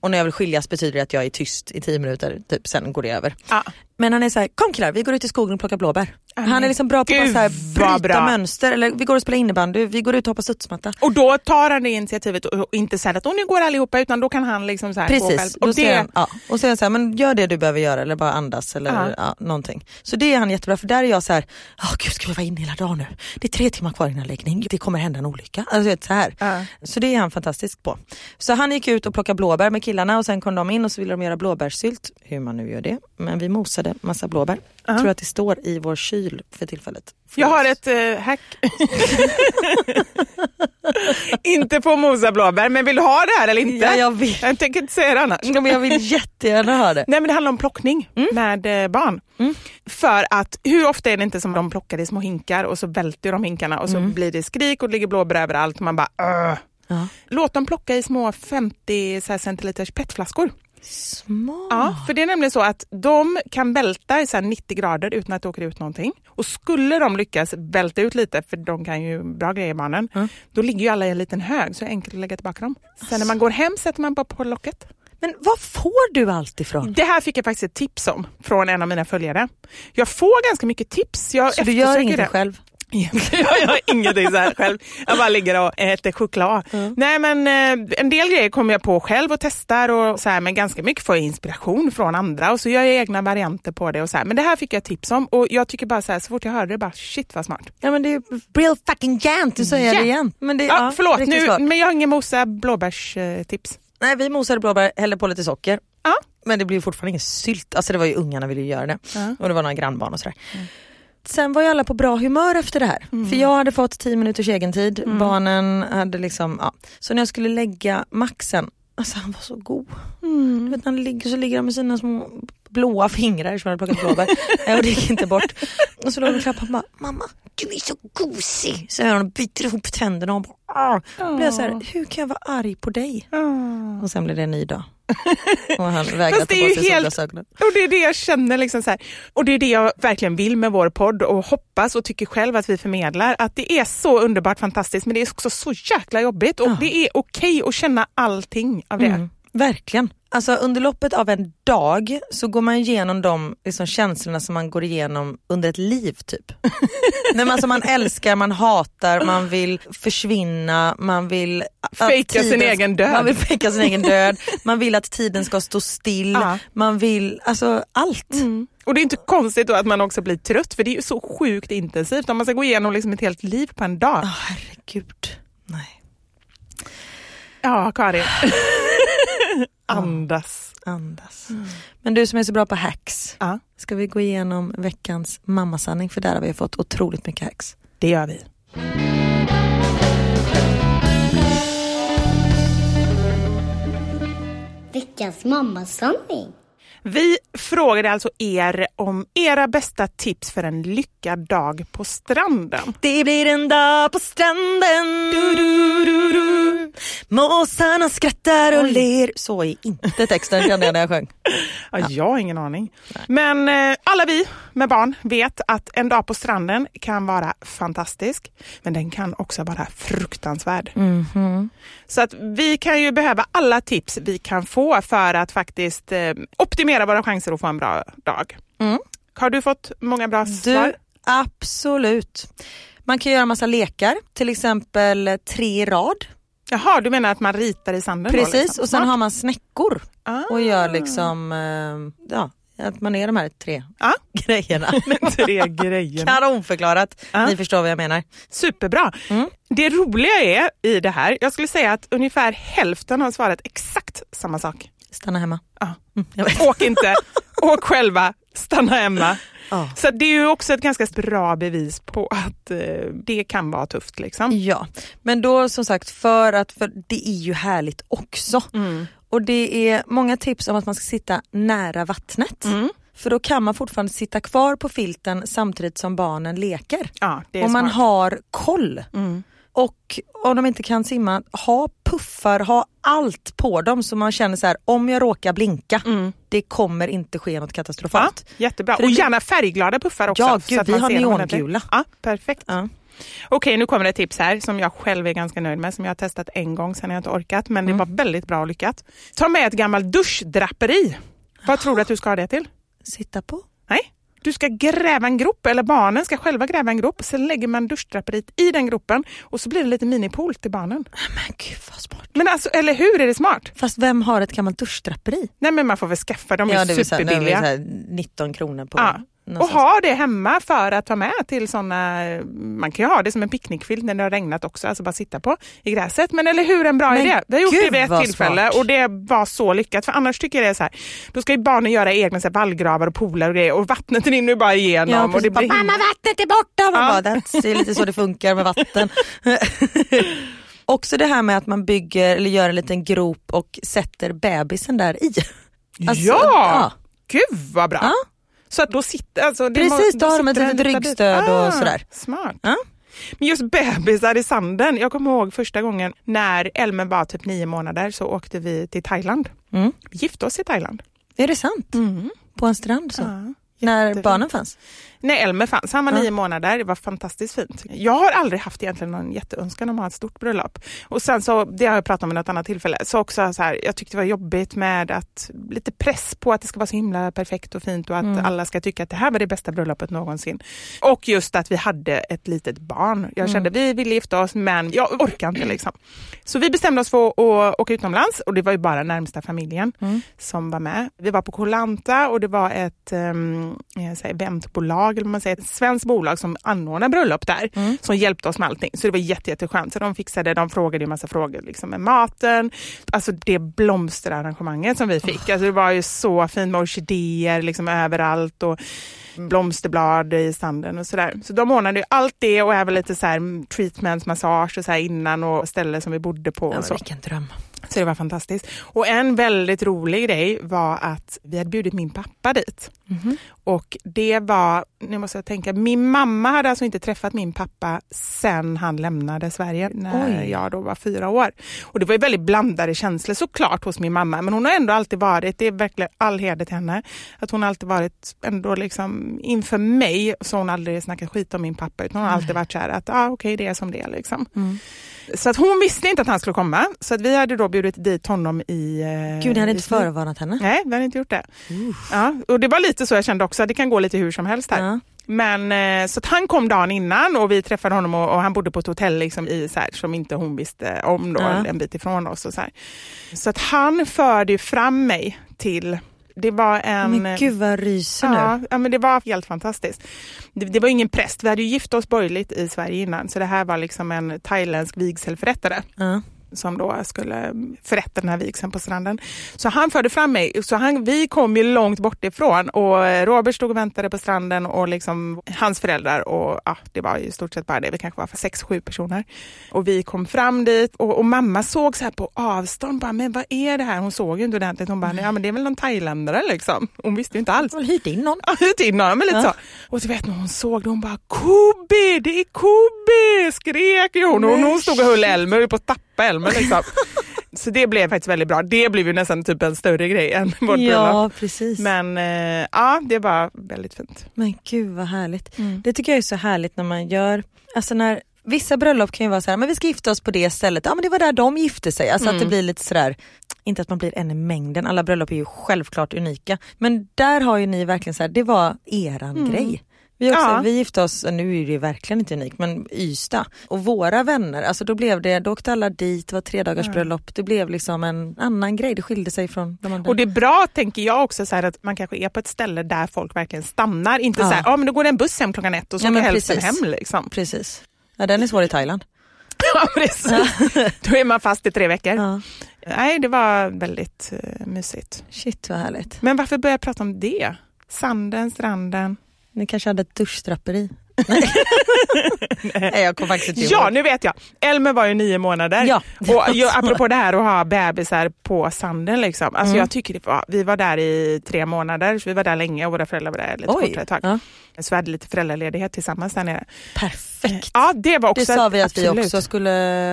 Och när jag vill skiljas betyder det att jag är tyst i tio minuter, typ, sen går det över. Ja. Men han är så här, kom killar vi går ut i skogen och plockar blåbär. men han är liksom bra på att gud, så här, bryta bra. mönster, eller vi går och spelar innebandy, vi går ut och hoppar studsmatta. Och då tar han det initiativet och inte säger att "Åh, nu går allihopa utan då kan han liksom så här gå själv. Precis, Och då det, han, ja. och säger han så här, men gör det du behöver göra eller bara andas eller Ja. ja. någonting. Så det är han jättebra för där är jag så här, oh, gud ska vi vara inne hela dagen nu? Det är tre timmar kvar innan läggning, det kommer hända en olycka. Alltså, vet, så, här. Ja. så det är han fantastisk på. Så han gick ut och plockade blåbär med killarna och sen kom de in och så ville de göra blåbärssylt, hur man nu gör det. Men vi mosade massa blåbär. Jag tror att det står i vår kyl för tillfället. jag har ett eh, hack. inte på mosa blåbär, men vill du ha det här eller inte? Ja, jag vet. Jag tänker inte säga det annars. Ja, men jag vill jättegärna ha det. Nej men det handlar om plockning med eh, barn. För att hur ofta är det inte som de plockar i små hinkar och så välter de hinkarna och så blir det skrik och det ligger blåbär överallt och man bara Åh. Ja. Låt dem plocka i små 50 så här, centiliters petflaskor. Smart. Ja, för det är nämligen så att de kan välta i så här 90 grader utan att det åker ut någonting. Och skulle de lyckas välta ut lite, för de kan ju bra grejer barnen, då ligger ju alla i en liten hög så det är enkelt att lägga tillbaka dem. Sen när man går hem sätter man bara på locket. Men var får du allt ifrån? Det här fick jag faktiskt ett tips om från en av mina följare. Jag får ganska mycket tips. Jag Så du gör ingenting det. själv? Jag gör ingenting så här själv. Jag bara ligger och äter choklad. Nej men eh, en del grejer kommer jag på själv och testar och så här, men ganska mycket får jag inspiration från andra och så gör jag egna varianter på det och så här. Men det här fick jag tips om och jag tycker bara så här, så fort jag hörde det bara shit vad smart. Ja men det är real fucking jant, du säger Ja. det igen. Men det, Ja, förlåt riktigt nu, men jag har ingen mosa blåbärstips. Nej vi mosade blåbär, hällde på lite socker. Ja. Men det blev fortfarande ingen sylt, alltså det var ju ungarna ville göra det. Ja. Och det var några grannbarn och sådär. Sen var ju alla på bra humör efter det här. Mm. För jag hade fått 10 minuters egen tid. barnen hade liksom, ja. Så när jag skulle lägga Maxen, alltså han var så god. Mm. Du vet, när han ligger så ligger han med sina små blåa fingrar som han hade plockat blåbär. Och det gick inte bort. Och så låg han och klappade och bara, mamma du är så gosig. Så han och biter ihop tänderna och bara, ah. Då blev jag så här, hur kan jag vara arg på dig? Och sen blev det en ny dag. Och han Fast ta det på sig helt- solglasögonen. Och det är det jag känner. Liksom så här. Och det är det jag verkligen vill med vår podd och hoppas och tycker själv att vi förmedlar. Att det är så underbart fantastiskt men det är också så jäkla jobbigt och Ja. det är okej att känna allting av det. Mm, verkligen. Alltså under loppet av en dag så går man igenom de liksom, känslorna som man går igenom under ett liv typ. Nej, alltså, man älskar, man hatar, man vill försvinna, man vill... Fejka sin egen död. Man vill fejka sin egen död, man vill att tiden ska stå still, Ja. man vill, alltså allt. Och det är inte konstigt då att man också blir trött för det är ju så sjukt intensivt om man ska gå igenom liksom ett helt liv på en dag. Ah, herregud. Nej, Ja, Karin. Andas. andas. Men du som är så bra på hacks, Ja, ska vi gå igenom veckans mammasanning? För där har vi fått otroligt mycket hacks. det gör vi. Veckans mammasanning. Vi frågade alltså er om era bästa tips för en lyckad dag på stranden. Det blir en dag på stranden. Måsarna skrattar och ler. Så är inte texten kände jag när jag sjöng. Ja, Jag har ingen aning. Men eh, alla vi med barn vet att en dag på stranden kan vara fantastisk, men den kan också vara fruktansvärd. Så att vi kan ju behöva alla tips vi kan få för att faktiskt eh, optimera våra chanser att få en bra dag. Mm. Har du fått många bra svar? Du, absolut. Man kan göra massa lekar, till exempel tre i rad. Jaha, du menar att man ritar i sanden? då, Precis, liksom? och sen har man snäckor Ah. och gör liksom, eh, ja, att man är de här tre Ja. grejerna. Tre grejer. Kanonförklarat, Ja. ni förstår vad jag menar. Superbra. Mm. Det roliga är i det här, jag skulle säga att ungefär hälften har svarat exakt samma sak. Stanna hemma. Ja. Mm. Åk inte, åk själva, stanna hemma. Ja. Så det är ju också ett ganska bra bevis på att eh, det kan vara tufft. Liksom. Ja, men då som sagt för att, för det är ju härligt också. Mm. Och det är många tips om att man ska sitta nära vattnet. Mm. För då kan man fortfarande sitta kvar på filten samtidigt som barnen leker. Ja, det är och man smart. har koll. Mm. Och om de inte kan simma, ha puffar, ha allt på dem så man känner så här: om jag råkar blinka, Mm. det kommer inte ske något Ja, katastrofalt. jättebra. För Och gärna färgglada puffar också. Ja, så gud, att vi har neongula. Ja, perfekt. Ja. Okej, nu kommer det ett tips här som jag själv är ganska nöjd med, som jag har testat en gång, sen har jag inte orkat, men Mm. det var väldigt bra och lyckat. Ta med ett gammalt duschdraperi. Vad tror du att du ska ha det till? Sitta på. Nej, du ska gräva en grop, eller barnen ska själva gräva en grop. Sen lägger man duschdraperiet i den gropen och så blir det lite minipool till barnen. Men gud vad smart. Men alltså, eller hur? Är det smart? Fast vem har ett gammalt duschdraperi? Nej, men man får väl skaffa dem. De är vill säga, är det superbilliga. så här 19 kronor på Ja. Och ha det hemma för att ta med till såna, man kan ju ha det som en picknickfilt när det har regnat också, alltså bara sitta på i gräset. Men eller hur, en bra Men idé. Vi har gjort det vid ett tillfälle smart. och det var så lyckat. För annars tycker jag det är så här, då ska ju barnen göra egna så här, vallgravar och pooler och grejer och vattnet rinner bara igenom. Ja, och det Bara, Mamma vattnet är borta! Ja. bara, "That's- det är lite så det funkar med vatten. Också det här med att man bygger eller gör en liten grop och sätter bebisen där i. Alltså, ja! Gud vad bra! Ja. Så att då sitter, alltså, Precis, då har de ett litet ryggstöd och sådär. Smart. Ja. Men just bebisar i sanden. Jag kommer ihåg första gången när Elmen var typ nio månader så åkte vi till Thailand. Mm. Vi gifte oss i Thailand. Är det sant? På en strand så? Ja. När barnen fanns? Nej, Elmer fanns. Han var Ja. nio månader. Det var fantastiskt fint. Jag har aldrig haft egentligen någon jätteönskan om att ha ett stort bröllop. Och sen så, det har jag pratat om vid något annat tillfälle, så också så här, jag tyckte det var jobbigt med att lite press på att det ska vara så himla perfekt och fint och att Mm. alla ska tycka att det här var det bästa bröllopet någonsin. Och just att vi hade ett litet barn. Jag kände vi ville gifta oss men jag orkar inte liksom. Så vi bestämde oss för att åka utomlands och det var ju bara närmsta familjen Mm. som var med. Vi var på Kolanta och det var ett um, eventbolag, eller vad man säger, ett svenskt bolag som anordnar bröllop där, Mm. som hjälpte oss med allting. Så det var jätte, jätteskönt. Så de fixade, de frågade ju massa frågor liksom med maten, alltså det blomsterarrangemanget som vi fick. Alltså det var ju så fint med orkidéer liksom överallt och blomsterblad i sanden och sådär. Så de ordnade ju allt det och även lite så här treatments, massage och så här innan och ställe som vi bodde på. Ja, och så. vilken dröm. Så det var fantastiskt. Och en väldigt rolig grej var att vi hade bjudit min pappa dit. Och det var, nu måste jag tänka, min mamma hade alltså inte träffat min pappa sen han lämnade Sverige när Oj. jag då var fyra år. Och det var ju väldigt blandade känslor såklart hos min mamma, men hon har ändå alltid varit, det är verkligen all heder till henne, att hon alltid varit ändå liksom inför mig så har hon aldrig snackat skit om min pappa utan hon har alltid varit så här att ah, okej det är som det är liksom. Så att hon visste inte att han skulle komma så att vi hade då bjudit dit honom i... eh, Gud, ni hade i inte förvarnat henne? Nej, vi hade inte gjort det. Ja, och det var lite så jag kände också, det kan gå lite hur som helst här. Ja. Men eh, så att han kom dagen innan och vi träffade honom och, och han bodde på ett hotell liksom i, så här, som inte hon visste om då, Ja. en bit ifrån oss. Och så, här. så att han förde fram mig till, det var en... Men gud vad ryser nu. Ja, ja, men det var helt fantastiskt. Det, det var ingen präst, vi hade ju gift oss borgerligt i Sverige innan så det här var liksom en thailändsk vigselförrättare Ja. Som då skulle förrätta den här vigseln på stranden. Så han förde fram mig. Så han, vi kom ju långt bort ifrån och Robert stod och väntade på stranden och liksom hans föräldrar och ja, det var ju i stort sett bara det. Vi kanske var för sex, sju personer. Och vi kom fram dit och, och mamma såg så här på avstånd, bara, men vad är det här? Hon såg ju inte ordentligt. Hon bara, ja men det är väl någon thailändare liksom. Hon visste ju inte alls. Väl hyrt in någon. Ja, ut in honom, men lite Ja. så. Och så vet när hon såg det, hon bara Kobi, det är Kobi! Skrek ju hon. Och hon stod och höll Elmer, på att tappa Elmer liksom. Så det blev faktiskt väldigt bra. Det blev ju nästan typ en större grej än vårt bröllop. Ja, precis. Men eh, ja, det var väldigt fint. Men gud vad härligt. Mm. Det tycker jag är så härligt när man gör, alltså när Vissa bröllop kan ju vara så här, men vi ska gifta oss på det stället. Ja men det var där de gifte sig. Alltså Mm. att det blir lite sådär, inte att man blir en i mängden, alla bröllop är ju självklart unika. Men där har ju ni verkligen så här, det var eran grej. Vi, också, Mm. Ja. vi gifte oss, nu är det verkligen inte unikt, men Ystad. Och våra vänner, alltså då blev det, då åkte alla dit, det var tre dagars bröllop. Det blev liksom en annan grej, det skilde sig från de andra. Och det är bra tänker jag också så här, att man kanske är på ett ställe där folk verkligen stannar. Inte Ja. så här, ja men då går det en buss hem klockan ett och så Ja, åker hälften hem liksom. Precis. Ja, den är svår i Thailand. Ja, precis. Då är man fast i tre veckor. Ja. Nej, det var väldigt uh, mysigt. Shit vad härligt. Men varför börja prata om det? Sanden, stranden. Ni kanske hade ett duschdraperi? Nej. Nej, jag kom faktiskt inte Ja, nu vet jag. Elmer var ju nio månader. Ja, och jag, apropå det här att ha bebisar på sanden. Liksom. Alltså Mm. jag tycker det var, vi var där i tre månader, så vi var där länge och våra föräldrar var där lite Oj. kortare tag. Ja. Så vi hade lite föräldraledighet tillsammans där nere. Perfekt. Ja, det var också Det sa vi att vi absolut. också skulle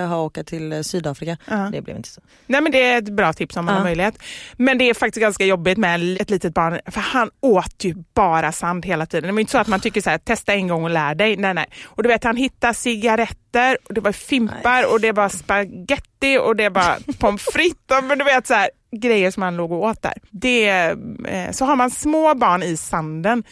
ha åka till eh, Sydafrika. Ja. Det blev inte så. Nej men det är ett bra tips om man Ja. har möjlighet. Men det är faktiskt ganska jobbigt med ett litet barn, för han åt ju bara sand hela tiden. Det var inte så att man tycker så här, testa en gång och lär dig. Nej, nej. Och du vet, han hittade cigaretter, och det var fimpar och det var spaghetti och det var pommes frites. Men du vet så här, grejer som han låg och åt där. Det, eh, så har man små barn i sanden,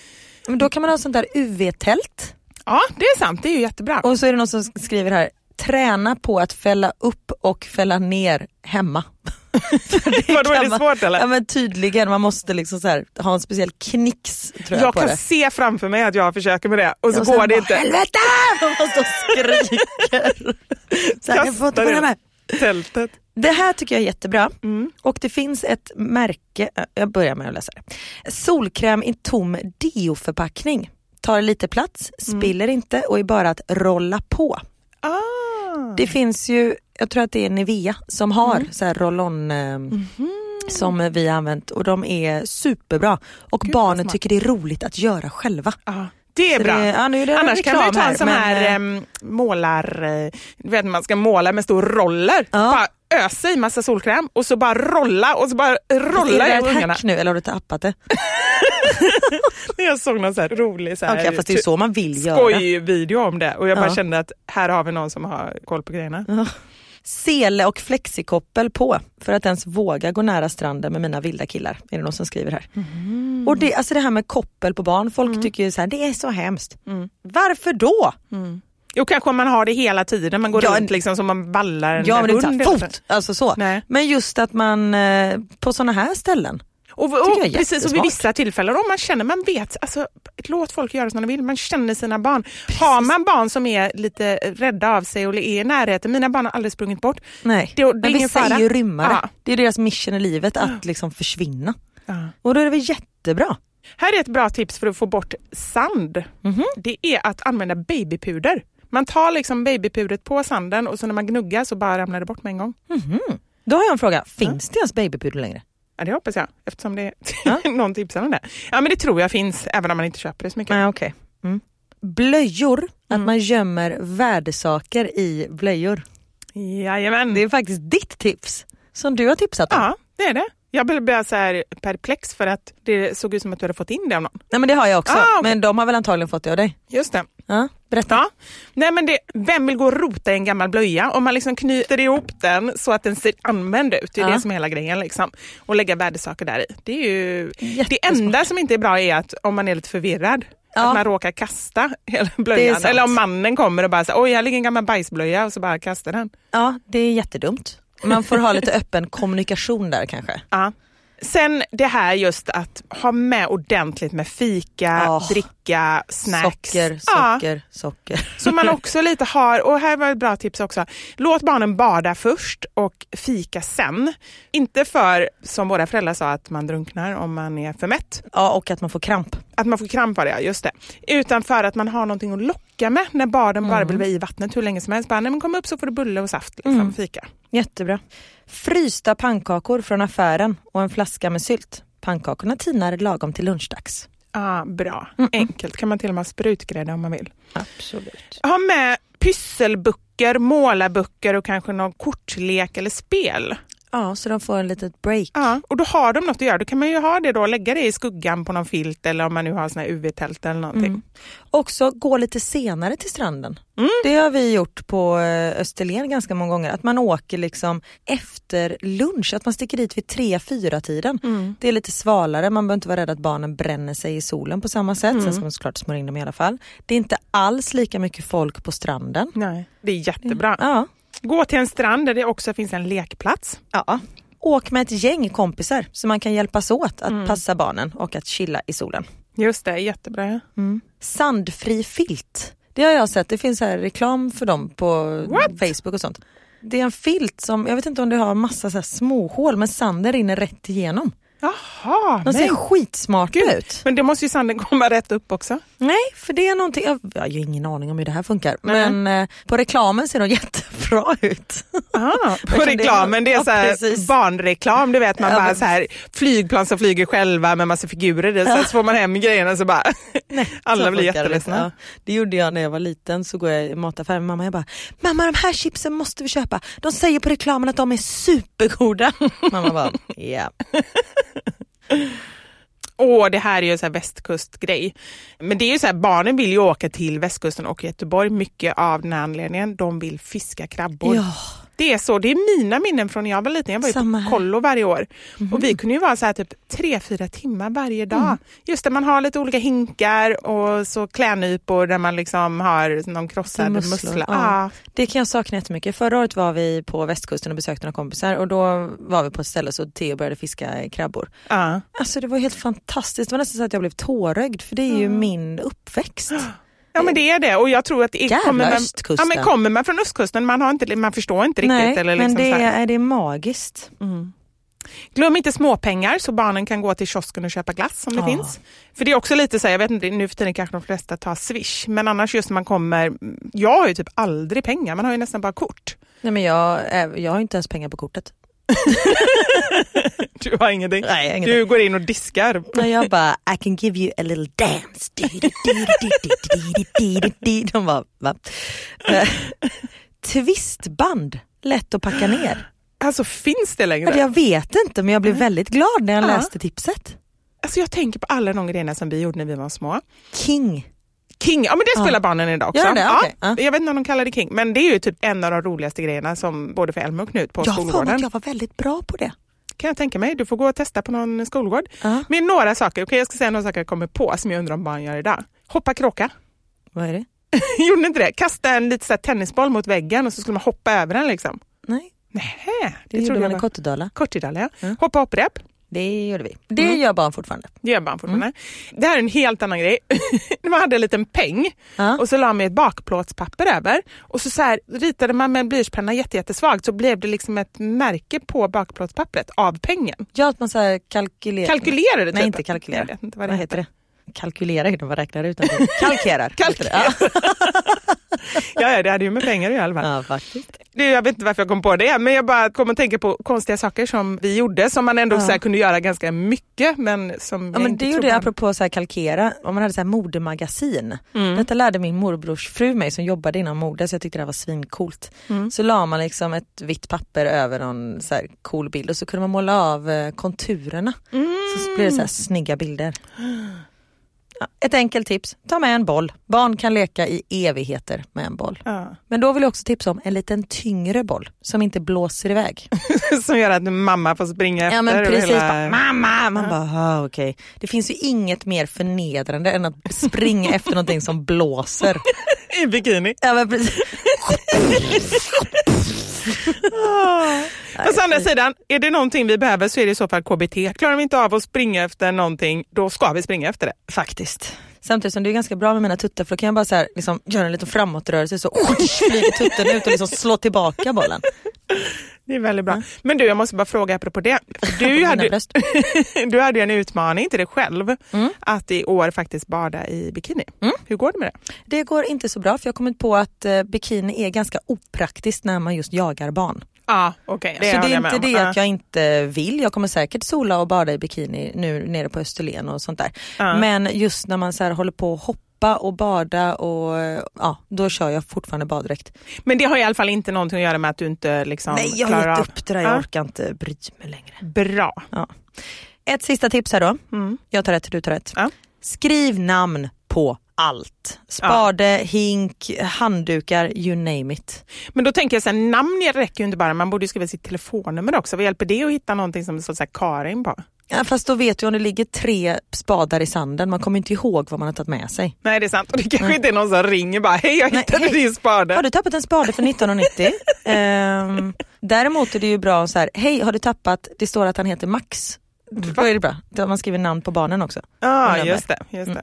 Men då kan man ha sånt där UV-tält. Ja det är sant, det är ju jättebra. Och så är det någon som skriver här, träna på att fälla upp och fälla ner hemma. Vadå, är det man- svårt eller? Ja men tydligen, man måste liksom så här, ha en speciell knix tror jag, jag på kan det. se framför mig att jag försöker med det och så Och går det bara, inte. Helvete! Man måste och skriker. Så här, jag får inte det. med. Tältet. Det här tycker jag är jättebra. Mm. Och det finns ett märke, jag börjar med att läsa det. Solkräm i tom deoförpackning. Tar lite plats, Mm. spiller inte och är bara att rolla på. Ah. Det finns ju, jag tror att det är Nivea som har Mm. så här roll-on eh, Mhm. som vi har använt och de är superbra. Och Gud, barnen tycker det är roligt att göra själva. Ja, det är Så bra. det- ja, nu är det Annars kan man ju ta en sån men, här em, målar... eh, Du vet man ska måla med stor roller. Ja. Ösa i massa solkräm och så bara rolla och så bara rolla är i det ett ungarna. hack nu eller har du tappat det? Jag såg någon så här rolig så här, Okej fast det är ju så man vill göra. skojvideo om det och jag bara Ja. kände att här har vi någon som har koll på grejerna. Sele och flexikoppel på för att ens våga gå nära stranden med mina vilda killar. Är det någon som skriver här. Mm. Och det, alltså det här med koppel på barn, folk tycker ju så här, det är så hemskt. Varför då? Jo kanske om man har det hela tiden, man går Ja, runt liksom som man ballar en Ja men inte hund fot, alltså så. Nej. Men just att man eh, på sådana här ställen, Och, och, precis, och vid vissa tillfällen, om man känner, man vet, alltså, låt folk göra som de vill, man känner sina barn. Har man barn som är lite rädda av sig och är i närheten, mina barn har aldrig sprungit bort. nej. Det- det men vissa fara. är ju rymmare. Ja. Det är deras mission i livet att liksom försvinna. Ja. Och då är det väl jättebra. Här är ett bra tips för att få bort sand. Mhm. Det är att använda babypuder. Man tar liksom babypudret på sanden och så när man gnuggar så bara ramlar det bort med en gång. Då har jag en fråga, finns det ens babypuder längre? Ja, det hoppas jag, eftersom det någon tipsar om det. Ja, men det tror jag finns, även om man inte köper det så mycket. Nej, okej. Mm. Blöjor, att man gömmer värdesaker i blöjor. Jajamän. Det är faktiskt ditt tips som du har tipsat om. Ja, det är det. Jag blev bara så här perplex för att det såg ut som att du hade fått in det av någon. Nej men det har jag också, Ah, okej. men de har väl antagligen fått det av dig. Just det. Ja, berätta. Ja. Nej, men det, vem vill gå och rota i en gammal blöja? Om man liksom knyter ihop den så att den ser använd ut. Det är Ja. det som är hela grejen. Liksom. Och lägga värdesaker där i. Det, är ju, det enda som inte är bra är att om man är lite förvirrad. Ja. Att man råkar kasta hela blöjan. Eller om mannen kommer och bara säger oj här ligger en gammal bajsblöja och så bara kastar den. Ja, det är jättedumt. Man får ha lite öppen kommunikation där kanske. Ja. Sen det här just att ha med ordentligt med fika, Åh. dricka, snacks. Socker, Ja. socker, socker. Så man också lite har, och här var ett bra tips också, låt barnen bada först och fika sen. Inte för, som våra föräldrar sa, att man drunknar om man är för mätt. Ja, och att man får kramp. Att man får kramp av det, ja, just det. Utan för att man har någonting att locka med när barnen bara Mm. vill vara i vattnet hur länge som helst. Bara, nej, men kom upp så får du bulle och saft, liksom, Mm. fika. Jättebra. Frysta pannkakor från affären och en flaska med sylt. Pannkakorna tinar lagom till lunchdags. Ah, bra, enkelt. Kan man till och med ha sprutgrädde om man vill. Absolut. Ha med pysselböcker, målarböcker och kanske någon kortlek eller spel. Ja, så de får en litet break. Ja, och då har de något att göra. Då kan man ju ha det då, lägga det i skuggan på någon filt eller om man nu har såna här UV-tält eller någonting. Mm. Också gå lite senare till stranden. Mm. Det har vi gjort på eh, Österlen ganska många gånger. Att man åker liksom efter lunch, att man sticker dit vid 3-4 tiden. Mm. Det är lite svalare, man behöver inte vara rädd att barnen bränner sig i solen på samma sätt. Mm. Sen ska man såklart smörja in dem i alla fall. Det är inte alls lika mycket folk på stranden. Nej, det är jättebra. Ja. Gå till en strand där det också finns en lekplats. ja. Åk med ett gäng kompisar så man kan hjälpas åt att Mm. passa barnen och att chilla i solen. Just det, jättebra. ja. Sandfri filt. Det har jag sett, det finns här reklam för dem på What? Facebook och sånt. Det är en filt som, jag vet inte om det har massa så små hål men sanden rinner rätt igenom. Jaha, De ser nej. skitsmarta Gud. ut. Men det måste ju sanden komma rätt upp också. Nej, för det är någonting, jag har ju ingen aning om hur det här funkar. Nej. Men eh, på reklamen ser de jättebra ut. Ah, på reklamen, det är ja, så här precis. barnreklam, du vet man Ja, bara men- så här flygplan som flyger själva med massa figurer i, så, så får man hem grejerna så bara alla Så blir funkar det. jätteledsna. Ja, det gjorde jag när jag var liten, så går jag i mataffären med mamma jag bara Mamma de här chipsen måste vi köpa. De säger på reklamen att de är supergoda. mamma bara ja. Åh, det här är ju en så här västkustgrej. Men det är ju så här, barnen vill ju åka till västkusten och Göteborg mycket av den här anledningen. De vill fiska krabbor. Ja. Det är så, det är mina minnen från när jag var liten. Jag var ju Samma på kollo varje år. Och vi kunde ju vara så här typ tre, fyra timmar varje dag. Just det, man har lite olika hinkar och så klädnypor där man liksom har någon krossad mussla. ja. Ja. Det kan jag sakna jättemycket. Förra året var vi på västkusten och besökte några kompisar och då var vi på ett ställe så Theo började fiska krabbor. Ja. Alltså det var helt fantastiskt. Det var nästan så att jag blev tårögd för det är ju min uppväxt. ja, men det är det. Och jag tror att det kommer man, ja, men kommer man från östkusten, man, har inte, man förstår inte riktigt. Nej, eller liksom men det är, det är magiskt. Glöm inte småpengar så barnen kan gå till kiosken och köpa glass om det Ja. finns. För det är också lite så här, jag vet inte, nu för tiden kanske de flesta tar swish, men annars just när man kommer, jag har ju typ aldrig pengar, man har ju nästan bara kort. Nej, men jag, jag har inte ens pengar på kortet. Du har ingenting. Nej, ingenting. Du går in och diskar. Nej, jag bara, I can give you a little dance. De bara, va? Eh, Twistband, lätt att packa ner. Alltså finns det längre? Jag vet inte men jag blev väldigt glad när jag Ja. läste tipset. Alltså jag tänker på alla de grejerna som vi gjorde när vi var små. King. King, ja men det spelar barnen idag också. Gör det? Okej, ja. Jag vet inte om de kallar det King, men det är ju typ en av de roligaste grejerna som både för Elmer och Knut på Jag skolgården. att jag var väldigt bra på det. Kan jag tänka mig. Du får gå och testa på någon skolgård. Ja. Med några saker, okej jag ska säga några saker jag kommer på som jag undrar om barn gör idag. Hoppa kråka. Vad är det? Gjorde ni inte det? Kasta en liten tennisboll mot väggen och så skulle man hoppa över den liksom. Nej, Nej, det, det, gjorde man jag i Kortedala. Kortedala. Ja. Ja. Hoppa hopprep. Det gjorde vi. Det gör barn fortfarande. Det gör barn fortfarande. Det här är en helt annan grej. man hade en liten peng Ja. och så la man ett bakplåtspapper över och så, så här, ritade man med en blyertspenna jätte, jättesvagt så blev det liksom ett märke på bakplåtspappret av pengen. Ja, att man så. Kalkylerade typ. Nej, inte kalkylera. Jag vet inte vad det Vad heter det? Kalkylera är det man räknar ut. Kalkerar. det. Kalkerar. Ja, ja, det hade ju med pengar att göra i alla fall. Ja. ja, faktiskt. Det, jag vet inte varför jag kom på det, men jag bara kom att tänka på konstiga saker som vi gjorde som man ändå Ja. så här kunde göra ganska mycket men som Ja, men det gjorde jag apropå så här kalkera, om man hade så här modemagasin. Detta lärde min morbrors fru mig som jobbade inom mode så jag tyckte det var svincoolt. Så la man liksom ett vitt papper över någon så här cool bild och så kunde man måla av eh, konturerna. Så blev det så här snygga bilder. Ja, ett enkelt tips, ta med en boll. Barn kan leka i evigheter med en boll. Ja. Men då vill jag också tipsa om en liten tyngre boll som inte blåser iväg. som gör att mamma får springa efter. Ja men precis, hela- bara, mamma! Man bara, ah, okej. Det finns ju inget mer förnedrande än att springa efter någonting som blåser. I bikini. Ja, men precis. Ah. Fast å andra sidan, är det någonting vi behöver så är det i så fall KBT. Klarar vi inte av att springa efter någonting, då ska vi springa efter det. Faktiskt. Samtidigt som det är ganska bra med mina tuttar för då kan jag bara så här, liksom, göra en liten framåtrörelse så flyger tutten ut och liksom slår tillbaka bollen. Det är väldigt bra. Men du, jag måste bara fråga apropå det. Du hade, du hade en utmaning till dig själv Mm. att i år faktiskt bada i bikini. Hur går det med det? Det går inte så bra för jag har kommit på att eh, bikini är ganska opraktiskt när man just jagar barn. Ja, okej. så det är inte om. det att jag inte vill. Jag kommer säkert sola och bada i bikini nu nere på Österlen och sånt där. Ja. Men just när man så här håller på att hoppa och bada och ja, då kör jag fortfarande baddräkt. Men det har i alla fall inte någonting att göra med att du inte liksom Nej, jag har gett upp det där. Jag Ja. orkar inte bry mig längre. Bra. Ett sista tips här då. Mm. Jag tar rätt, du tar rätt. Ja. Skriv namn på allt. Spade, hink, handdukar, you name it. Men då tänker jag så här, namn räcker ju inte bara, man borde skriva sitt telefonnummer också. Vad hjälper det att hitta någonting som det står så här Karin på? Ja, fast då vet du om det ligger tre spadar i sanden, man kommer inte ihåg vad man har tagit med sig. Nej det är sant. Och det kanske inte är någon som ringer bara, hej jag Nej, hittade hej. din spade. Har du tappat en spade för 1990? Ehm, däremot är det ju bra så här, hej har du tappat, det står att han heter Max. Då är det bra, då man skriver namn på barnen också. Ja, nummer. just det. Just det.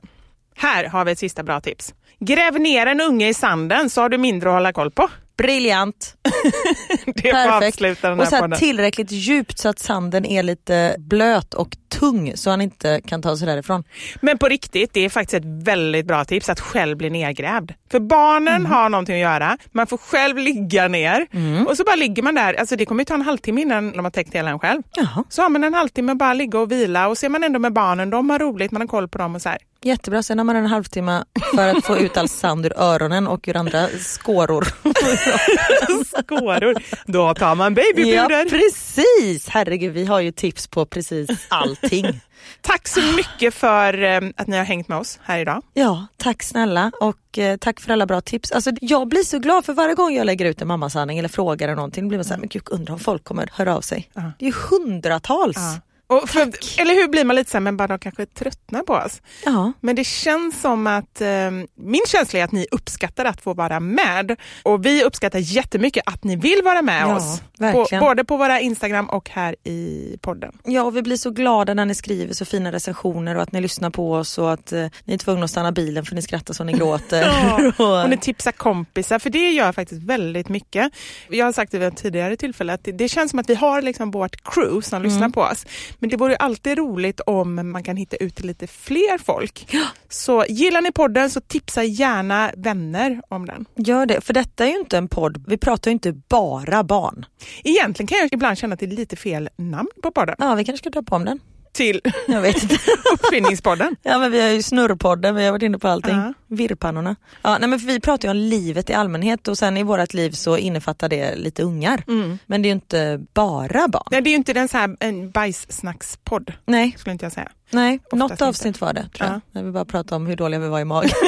Här har vi ett sista bra tips. Gräv ner en unge i sanden så har du mindre att hålla koll på. Briljant! Det Perfekt. Och så tillräckligt djupt så att sanden är lite blöt och tung så han inte kan ta sig därifrån. Men på riktigt, det är faktiskt ett väldigt bra tips att själv bli nergrävd. För barnen Mm. har någonting att göra, man får själv ligga ner och så bara ligger man där. Alltså det kommer ju ta en halvtimme innan de har täckt hela en själv. Jaha. Så har man en halvtimme bara ligga och vila och ser man ändå med barnen, de har roligt, man har koll på dem och så här. Jättebra, sen har man en halvtimme för att få ut all sand ur öronen och ur andra skåror. Skåror. Då tar man ja babypuder. precis, herregud vi har ju tips på precis allting. Tack så mycket för eh, att ni har hängt med oss här idag. Ja, tack snälla och eh, tack för alla bra tips. Alltså, jag blir så glad för varje gång jag lägger ut en mammasanning eller frågar eller någonting, blir man så här, men gud undrar om folk kommer höra av sig. Ja. Det är hundratals. Ja. Och för, eller hur blir man lite så här, men bara de kanske tröttnar på oss. Ja. Men det känns som att, eh, min känsla är att ni uppskattar att få vara med. Och vi uppskattar jättemycket att ni vill vara med Ja, oss. På, både på våra Instagram och här i podden. Ja, och vi blir så glada när ni skriver så fina recensioner och att ni lyssnar på oss och att eh, ni är tvungna att stanna bilen för ni skrattar så ni gråter. Ja, och ni tipsar kompisar, för det gör faktiskt väldigt mycket. Jag har sagt det vid ett tidigare tillfälle att det, det känns som att vi har liksom vårt crew som Mm. lyssnar på oss. Men det vore ju alltid roligt om man kan hitta ut till lite fler folk. Så gillar ni podden så tipsa gärna vänner om den. Gör det, för detta är ju inte en podd, vi pratar ju inte bara barn. Egentligen kan jag ibland känna att det är lite fel namn på podden. Ja, vi kanske ska döpa om den. Till Jag vet inte. Uppfinningspodden. Ja men vi har ju snurrpodden, vi har varit inne på allting. Ja. Virrpannorna. Ja, nej, men för vi pratar ju om livet i allmänhet och sen i vårt liv så innefattar det lite ungar. Mm. Men det är ju inte bara barn. Nej, det är ju inte den så här, en bajssnackspodd, Nej, skulle inte jag säga. Nej. något inte. avsnitt var det tror jag. Ja. När vi bara pratade om hur dåliga vi var i magen.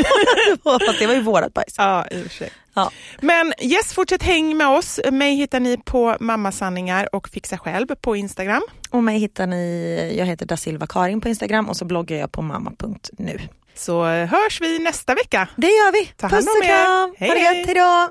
Det var ju vårat bajs. Ja, i och för sig. Ja. Men yes, fortsätt häng med oss. Mig hittar ni på Mammasanningar och Fixa Själv på Instagram. Och mig hittar ni, jag heter da Silva Karin på Instagram och så bloggar jag på mamma.nu. Så hörs vi nästa vecka. Det gör vi. Ta hand Puss och kram. Hej, Ha det gött, hejdå.